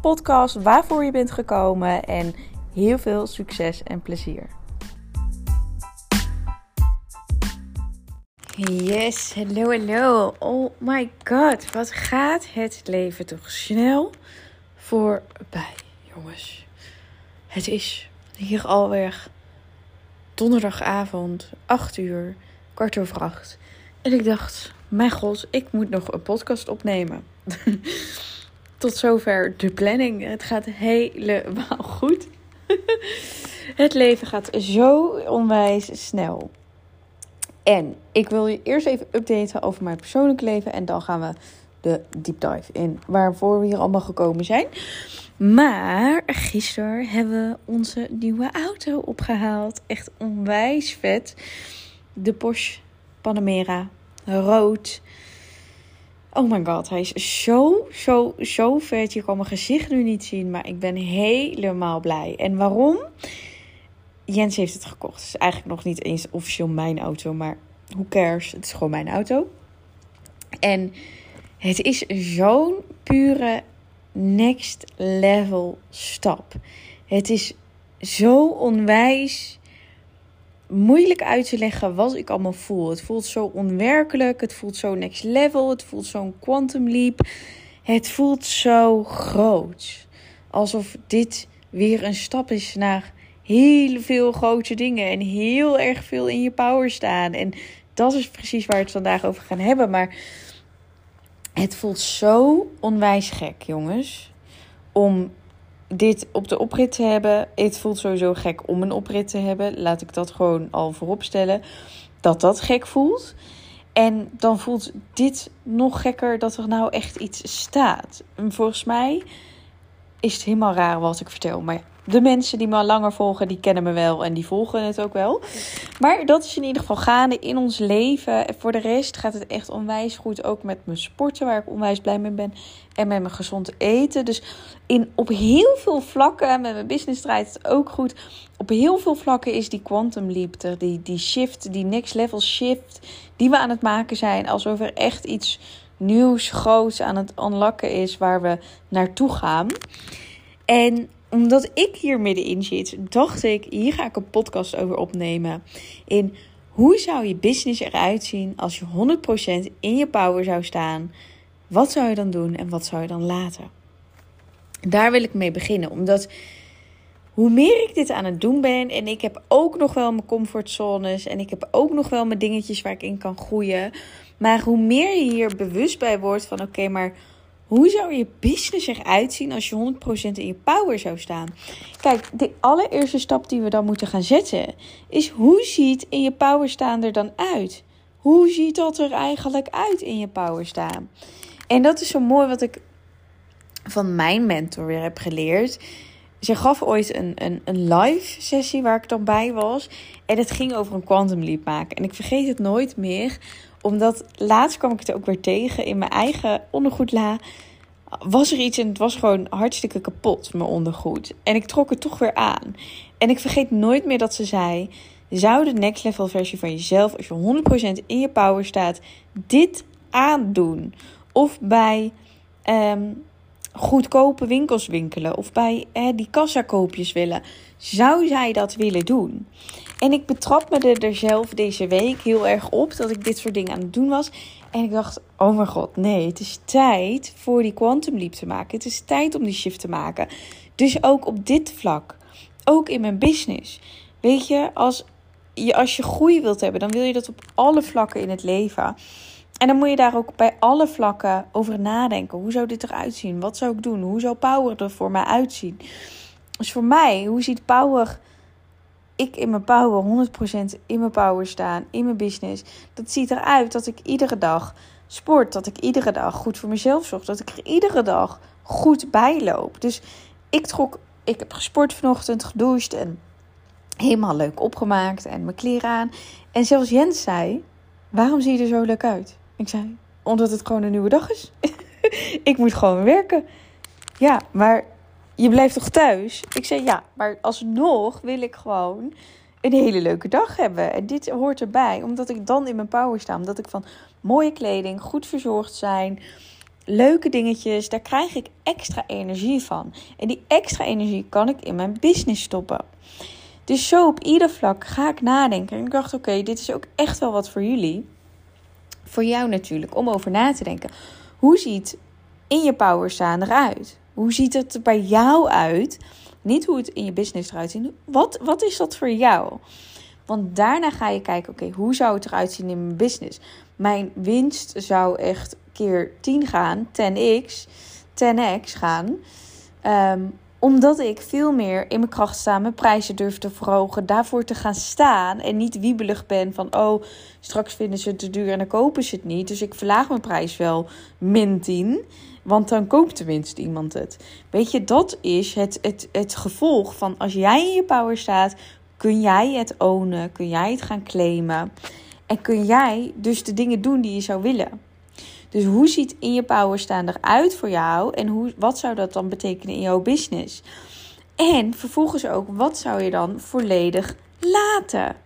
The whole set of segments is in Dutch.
podcast waarvoor je bent gekomen en heel veel succes en plezier. Yes, hallo, hallo. Oh my god, wat gaat het leven toch snel voorbij, jongens. Het is hier alweer donderdagavond, 8 uur, kwart over acht. En ik dacht, mijn god, ik moet nog een podcast opnemen. Tot zover de planning. Het gaat helemaal goed. Het leven gaat zo onwijs snel. En ik wil je eerst even updaten over mijn persoonlijke leven. En dan gaan we de deep dive in. Waarvoor we hier allemaal gekomen zijn. Maar gisteren hebben we onze nieuwe auto opgehaald. Echt onwijs vet. De Porsche Panamera. Rood. Oh my god, hij is zo, zo, zo vet. Je kan mijn gezicht nu niet zien, maar ik ben helemaal blij. En waarom? Jens heeft het gekocht. Het is eigenlijk nog niet eens officieel mijn auto, maar who cares? Het is gewoon mijn auto. En het is zo'n pure next level stap. Het is zo onwijs moeilijk uit te leggen wat ik allemaal voel. Het voelt zo onwerkelijk, het voelt zo next level, het voelt zo'n quantum leap. Het voelt zo groot. Alsof dit weer een stap is naar heel veel grote dingen en heel erg veel in je power staan. En dat is precies waar we het vandaag over gaan hebben. Maar het voelt zo onwijs gek, jongens. Om dit op de oprit te hebben. Het voelt sowieso gek om een oprit te hebben. Laat ik dat gewoon al voorop stellen. Dat dat gek voelt. En dan voelt dit nog gekker dat er nou echt iets staat. En volgens mij is het helemaal raar wat ik vertel. Maar de mensen die me al langer volgen, die kennen me wel en die volgen het ook wel. Maar dat is in ieder geval gaande in ons leven. En voor de rest gaat het echt onwijs goed. Ook met mijn sporten, waar ik onwijs blij mee ben. En met mijn gezond eten. Dus in, op heel veel vlakken, met mijn business draait het ook goed. Op heel veel vlakken is die quantum leap. Die, die shift, die next level shift die we aan het maken zijn. Alsof er echt iets nieuws, groots aan het unlocken is waar we naartoe gaan. En omdat ik hier middenin zit, dacht ik, hier ga ik een podcast over opnemen. In hoe zou je business eruit zien als je 100% in je power zou staan? Wat zou je dan doen en wat zou je dan laten? Daar wil ik mee beginnen, omdat hoe meer ik dit aan het doen ben en ik heb ook nog wel mijn comfortzones en ik heb ook nog wel mijn dingetjes waar ik in kan groeien, maar hoe meer je hier bewust bij wordt van oké, maar hoe zou je business eruit zien als je 100% in je power zou staan? Kijk, de allereerste stap die we dan moeten gaan zetten is hoe ziet in je power staan er dan uit? Hoe ziet dat er eigenlijk uit in je power staan? En dat is zo mooi wat ik van mijn mentor weer heb geleerd. Ze gaf ooit een, een, een live sessie waar ik dan bij was. En het ging over een quantum leap maken. En ik vergeet het nooit meer omdat laatst kwam ik het ook weer tegen in mijn eigen ondergoedla. Was er iets en het was gewoon hartstikke kapot, mijn ondergoed. En ik trok het toch weer aan. En ik vergeet nooit meer dat ze zei: zou de next level versie van jezelf, als je 100% in je power staat, dit aandoen? Of bij um, goedkope winkels winkelen of bij hè, die kassakoopjes willen. Zou zij dat willen doen? En ik betrap me er zelf deze week heel erg op dat ik dit soort dingen aan het doen was. En ik dacht, oh mijn god, nee, het is tijd voor die quantum leap te maken. Het is tijd om die shift te maken. Dus ook op dit vlak, ook in mijn business. Weet je, als je, als je groei wilt hebben, dan wil je dat op alle vlakken in het leven. En dan moet je daar ook bij alle vlakken over nadenken. Hoe zou dit eruit zien? Wat zou ik doen? Hoe zou power er voor mij uitzien? Dus voor mij, hoe ziet power ik in mijn power, 100% in mijn power staan, in mijn business. Dat ziet eruit dat ik iedere dag sport, dat ik iedere dag goed voor mezelf zorg, dat ik er iedere dag goed bij loop. Dus ik trok ik heb gesport vanochtend, gedoucht en helemaal leuk opgemaakt en mijn kleren aan. En zelfs Jens zei: Waarom zie je er zo leuk uit? Ik zei: Omdat het gewoon een nieuwe dag is. ik moet gewoon werken. Ja, maar je blijft toch thuis? Ik zei: Ja, maar alsnog wil ik gewoon een hele leuke dag hebben. En dit hoort erbij, omdat ik dan in mijn power sta. Omdat ik van mooie kleding, goed verzorgd zijn, leuke dingetjes, daar krijg ik extra energie van. En die extra energie kan ik in mijn business stoppen. Dus zo op ieder vlak ga ik nadenken. En ik dacht, oké, dit is ook echt wel wat voor jullie. Voor jou natuurlijk, om over na te denken. Hoe ziet in je power staan eruit? Hoe ziet het er bij jou uit? Niet hoe het in je business eruit ziet. Wat, wat is dat voor jou? Want daarna ga je kijken, oké, hoe zou het eruit zien in mijn business? Mijn winst zou echt keer 10 gaan, 10x, 10x gaan. Um, omdat ik veel meer in mijn kracht sta, mijn prijzen durf te verhogen, daarvoor te gaan staan en niet wiebelig ben van, oh, straks vinden ze het te duur en dan kopen ze het niet. Dus ik verlaag mijn prijs wel min 10, want dan koopt tenminste iemand het. Weet je, dat is het, het, het gevolg van als jij in je power staat, kun jij het ownen, kun jij het gaan claimen en kun jij dus de dingen doen die je zou willen. Dus hoe ziet in je power staan eruit voor jou en hoe, wat zou dat dan betekenen in jouw business? En vervolgens ook, wat zou je dan volledig laten?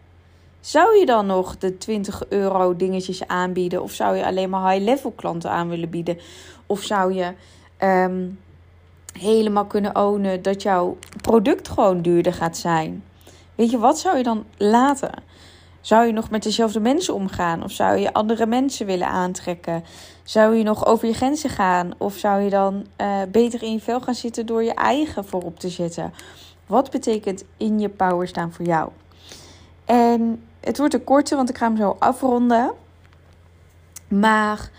Zou je dan nog de 20 euro dingetjes aanbieden? Of zou je alleen maar high-level klanten aan willen bieden? Of zou je ehm, helemaal kunnen ownen dat jouw product gewoon duurder gaat zijn? Weet je, wat zou je dan laten? Zou je nog met dezelfde mensen omgaan? Of zou je andere mensen willen aantrekken? Zou je nog over je grenzen gaan? Of zou je dan uh, beter in je vel gaan zitten door je eigen voorop te zetten? Wat betekent in je power staan voor jou? En het wordt een korte, want ik ga hem zo afronden. Maar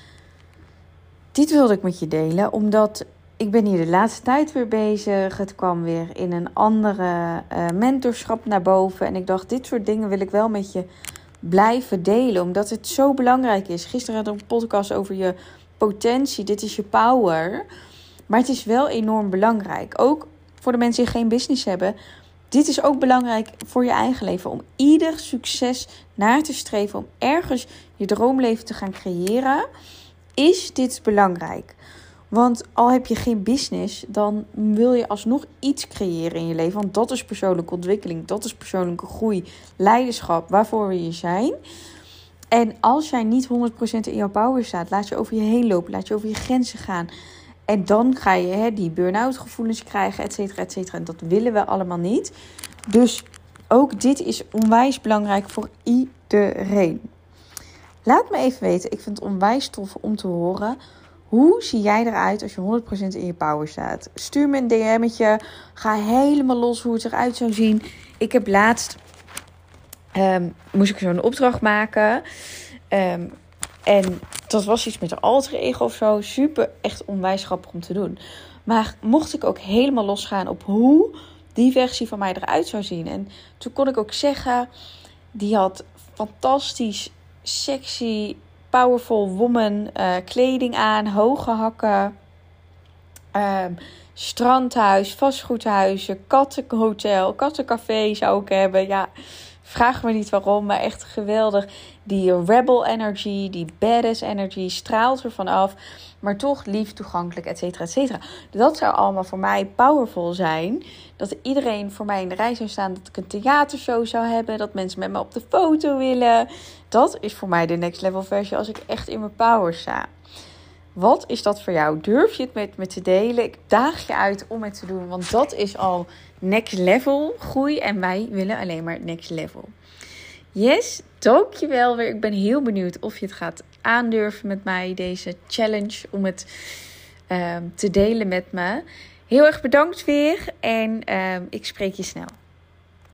dit wilde ik met je delen, omdat ik ben hier de laatste tijd weer bezig. Het kwam weer in een andere uh, mentorschap naar boven. En ik dacht, dit soort dingen wil ik wel met je blijven delen. Omdat het zo belangrijk is. Gisteren had ik een podcast over je potentie. Dit is je power. Maar het is wel enorm belangrijk. Ook voor de mensen die geen business hebben. Dit is ook belangrijk voor je eigen leven. Om ieder succes naar te streven. Om ergens je droomleven te gaan creëren. Is dit belangrijk. Want al heb je geen business, dan wil je alsnog iets creëren in je leven. Want dat is persoonlijke ontwikkeling, dat is persoonlijke groei, leiderschap, waarvoor we hier zijn. En als jij niet 100% in jouw power staat, laat je over je heen lopen, laat je over je grenzen gaan. En dan ga je hè, die burn-out gevoelens krijgen, et cetera, et cetera. En dat willen we allemaal niet. Dus ook dit is onwijs belangrijk voor iedereen. Laat me even weten, ik vind het onwijs tof om te horen hoe zie jij eruit als je 100% in je power staat? Stuur me een DM'tje. Ga helemaal los hoe het eruit zou zien. Ik heb laatst... Um, moest ik zo'n opdracht maken. Um, en dat was iets met een alter ego of zo. Super, echt onwijs grappig om te doen. Maar mocht ik ook helemaal losgaan op hoe die versie van mij eruit zou zien. En toen kon ik ook zeggen... Die had fantastisch sexy powerful woman uh, kleding aan, hoge hakken, um, strandhuis, vastgoedhuizen, kattenhotel, kattencafé zou ik hebben. Ja, vraag me niet waarom, maar echt geweldig. Die rebel energy, die badass energy straalt er vanaf maar toch lief, toegankelijk, et cetera, et cetera. Dat zou allemaal voor mij powerful zijn. Dat iedereen voor mij in de rij zou staan. Dat ik een theatershow zou hebben. Dat mensen met me op de foto willen. Dat is voor mij de next level versie als ik echt in mijn power sta. Wat is dat voor jou? Durf je het met me te delen? Ik daag je uit om het te doen, want dat is al next level groei en wij willen alleen maar next level. Yes, dankjewel weer. Ik ben heel benieuwd of je het gaat aandurven met mij, deze challenge, om het um, te delen met me. Heel erg bedankt weer en um, ik spreek je snel.